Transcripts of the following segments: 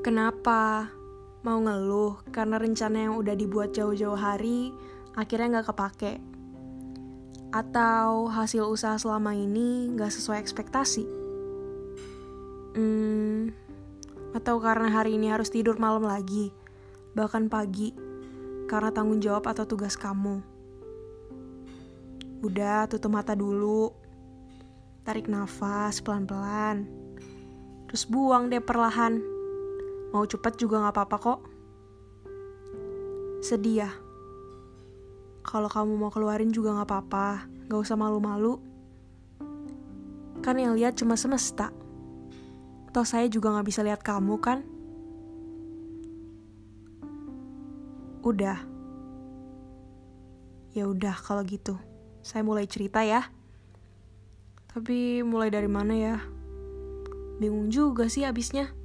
Kenapa? Mau ngeluh karena rencana yang udah dibuat jauh-jauh hari akhirnya nggak kepake? Atau hasil usaha selama ini nggak sesuai ekspektasi? Hmm, atau karena hari ini harus tidur malam lagi, bahkan pagi, karena tanggung jawab atau tugas kamu? Udah, tutup mata dulu. Tarik nafas pelan-pelan. Terus buang deh perlahan. Mau cepet juga gak apa-apa kok. Sedih ya? Kalau kamu mau keluarin juga gak apa-apa. Gak usah malu-malu. Kan yang lihat cuma semesta. Toh saya juga gak bisa lihat kamu kan? Udah. Ya udah kalau gitu. Saya mulai cerita ya. Tapi mulai dari mana ya? Bingung juga sih abisnya.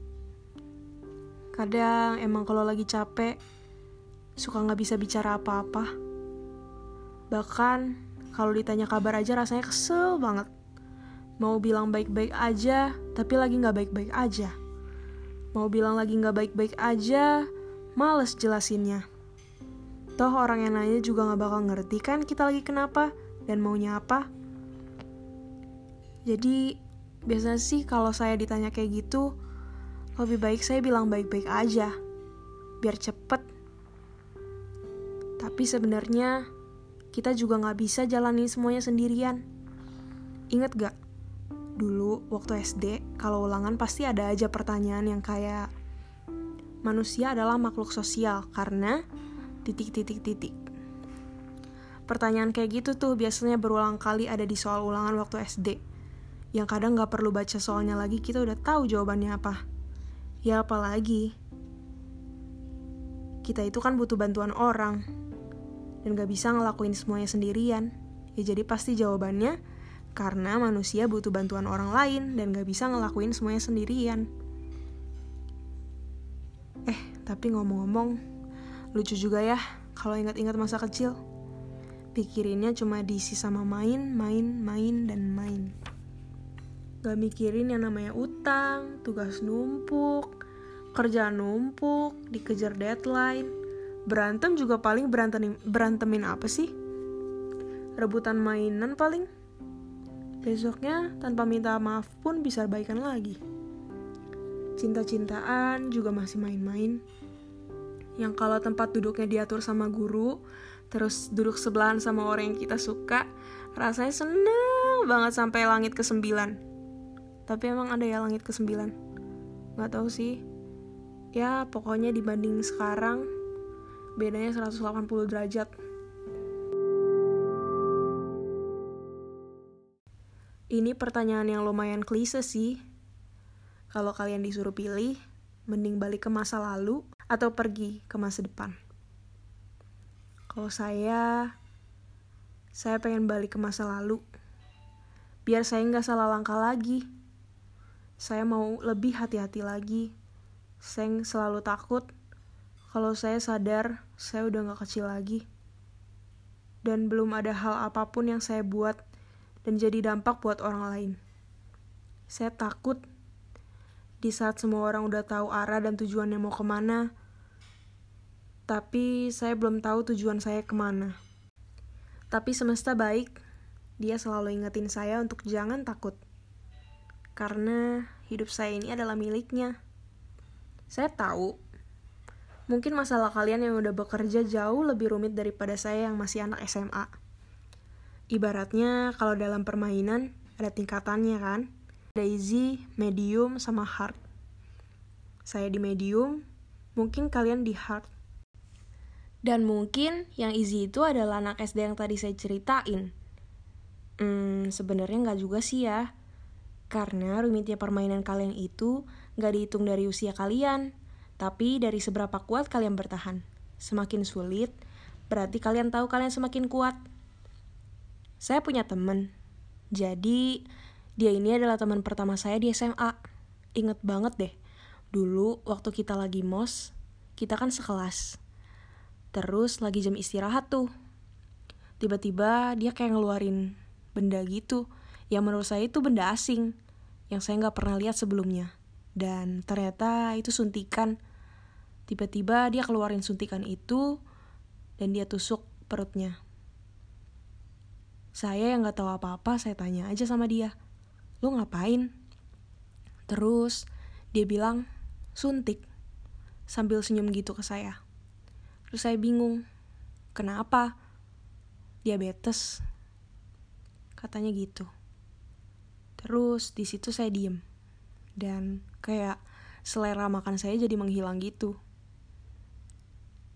Kadang emang kalau lagi capek, suka nggak bisa bicara apa-apa. Bahkan kalau ditanya kabar aja rasanya kesel banget. Mau bilang baik-baik aja, tapi lagi nggak baik-baik aja. Mau bilang lagi nggak baik-baik aja, males jelasinnya. Toh orang yang nanya juga nggak bakal ngerti kan kita lagi kenapa dan maunya apa. Jadi biasanya sih kalau saya ditanya kayak gitu, lebih baik saya bilang baik-baik aja, biar cepet. Tapi sebenarnya kita juga nggak bisa jalani semuanya sendirian. Ingat gak? Dulu waktu SD, kalau ulangan pasti ada aja pertanyaan yang kayak manusia adalah makhluk sosial karena titik-titik-titik. Pertanyaan kayak gitu tuh biasanya berulang kali ada di soal ulangan waktu SD yang kadang gak perlu baca soalnya lagi kita udah tahu jawabannya apa. Ya apalagi, kita itu kan butuh bantuan orang, dan gak bisa ngelakuin semuanya sendirian. Ya jadi pasti jawabannya, karena manusia butuh bantuan orang lain dan gak bisa ngelakuin semuanya sendirian. Eh, tapi ngomong-ngomong, lucu juga ya kalau ingat-ingat masa kecil. Pikirinnya cuma diisi sama main, main, main, dan main. Gak mikirin yang namanya utang, tugas numpuk, kerja numpuk, dikejar deadline. Berantem juga paling berantemin, berantemin apa sih? Rebutan mainan paling. Besoknya tanpa minta maaf pun bisa baikan lagi. Cinta-cintaan juga masih main-main. Yang kalau tempat duduknya diatur sama guru, terus duduk sebelahan sama orang yang kita suka, rasanya seneng banget sampai langit ke sembilan tapi emang ada ya langit ke-9 Gak tahu sih ya pokoknya dibanding sekarang bedanya 180 derajat. Ini pertanyaan yang lumayan klise sih. Kalau kalian disuruh pilih mending balik ke masa lalu atau pergi ke masa depan? Kalau saya saya pengen balik ke masa lalu. Biar saya nggak salah langkah lagi. Saya mau lebih hati-hati lagi. Saya selalu takut kalau saya sadar saya udah gak kecil lagi. Dan belum ada hal apa pun yang saya buat dan jadi dampak buat orang lain. Saya takut di saat semua orang udah tahu arah dan tujuannya mau ke mana, tapi saya belum tahu tujuan saya ke mana. Tapi semesta baik, dia selalu ingetin saya untuk jangan takut karena hidup saya ini adalah miliknya. Saya tahu, mungkin masalah kalian yang udah bekerja jauh lebih rumit daripada saya yang masih anak SMA. Ibaratnya kalau dalam permainan ada tingkatannya kan, ada easy, medium, sama hard. Saya di medium, mungkin kalian di hard. Dan mungkin yang easy itu adalah anak SD yang tadi saya ceritain. Hmm, sebenarnya nggak juga sih ya karena rumitnya permainan kalian itu gak dihitung dari usia kalian, tapi dari seberapa kuat kalian bertahan. Semakin sulit, berarti kalian tahu kalian semakin kuat. Saya punya temen, jadi dia ini adalah teman pertama saya di SMA. Ingat banget deh, dulu waktu kita lagi mos, kita kan sekelas. Terus lagi jam istirahat tuh. Tiba-tiba dia kayak ngeluarin benda gitu yang menurut saya itu benda asing yang saya nggak pernah lihat sebelumnya. Dan ternyata itu suntikan. Tiba-tiba dia keluarin suntikan itu dan dia tusuk perutnya. Saya yang gak tahu apa-apa, saya tanya aja sama dia. Lu ngapain? Terus dia bilang, suntik. Sambil senyum gitu ke saya. Terus saya bingung. Kenapa? Diabetes. Katanya gitu. Terus di situ saya diem. Dan kayak selera makan saya jadi menghilang gitu.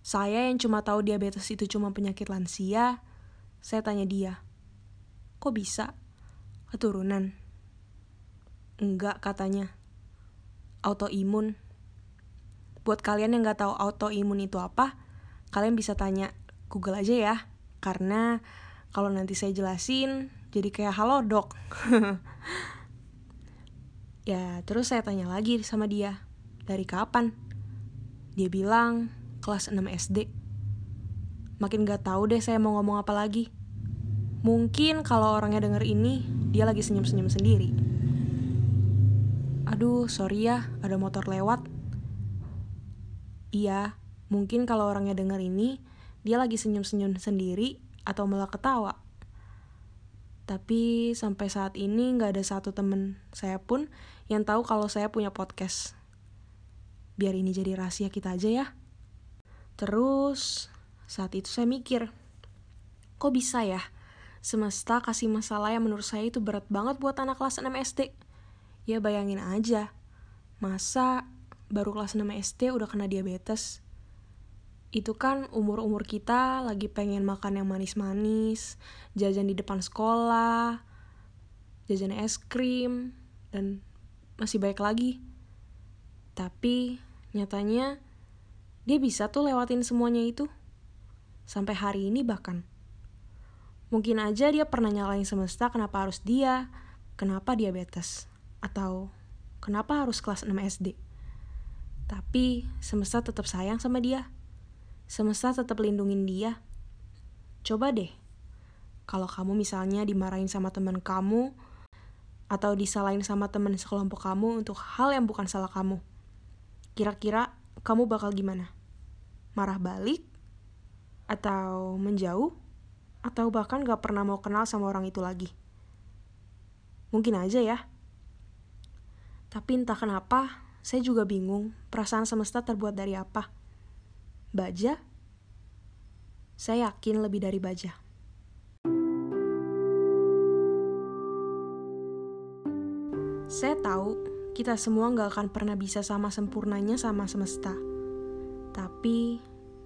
Saya yang cuma tahu diabetes itu cuma penyakit lansia, saya tanya dia, kok bisa? Keturunan? Enggak katanya. Autoimun. Buat kalian yang nggak tahu autoimun itu apa, kalian bisa tanya Google aja ya. Karena kalau nanti saya jelasin, jadi kayak halo dok. ya, terus saya tanya lagi sama dia, dari kapan? Dia bilang, kelas 6 SD. Makin gak tahu deh saya mau ngomong apa lagi. Mungkin kalau orangnya denger ini, dia lagi senyum-senyum sendiri. Aduh, sorry ya, ada motor lewat. Iya, mungkin kalau orangnya denger ini, dia lagi senyum-senyum sendiri atau malah ketawa. Tapi sampai saat ini gak ada satu temen saya pun yang tahu kalau saya punya podcast. Biar ini jadi rahasia kita aja ya. Terus, saat itu saya mikir, kok bisa ya? Semesta kasih masalah yang menurut saya itu berat banget buat anak kelas 6 SD. Ya bayangin aja, masa baru kelas 6 SD udah kena diabetes? Itu kan umur-umur kita lagi pengen makan yang manis-manis, jajan di depan sekolah, jajan es krim, dan masih baik lagi. Tapi nyatanya dia bisa tuh lewatin semuanya itu. Sampai hari ini bahkan. Mungkin aja dia pernah nyalain semesta kenapa harus dia, kenapa diabetes, atau kenapa harus kelas 6 SD. Tapi semesta tetap sayang sama dia. Semesta tetap lindungin dia. Coba deh, kalau kamu misalnya dimarahin sama teman kamu, atau disalahin sama teman sekelompok kamu untuk hal yang bukan salah kamu. Kira-kira kamu bakal gimana? marah balik, atau menjauh, atau bahkan gak pernah mau kenal sama orang itu lagi. Mungkin aja ya. Tapi entah kenapa, saya juga bingung perasaan semesta terbuat dari apa. Baja? Saya yakin lebih dari baja. Saya tahu kita semua gak akan pernah bisa sama sempurnanya sama semesta. Tapi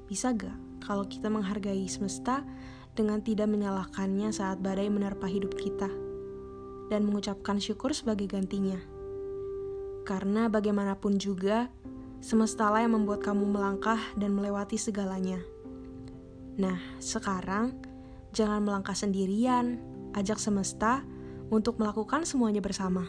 bisa gak kalau kita menghargai semesta dengan tidak menyalahkannya saat badai menerpa hidup kita dan mengucapkan syukur sebagai gantinya? Karena bagaimanapun juga, semestalah yang membuat kamu melangkah dan melewati segalanya. Nah, sekarang jangan melangkah sendirian, ajak semesta untuk melakukan semuanya bersama.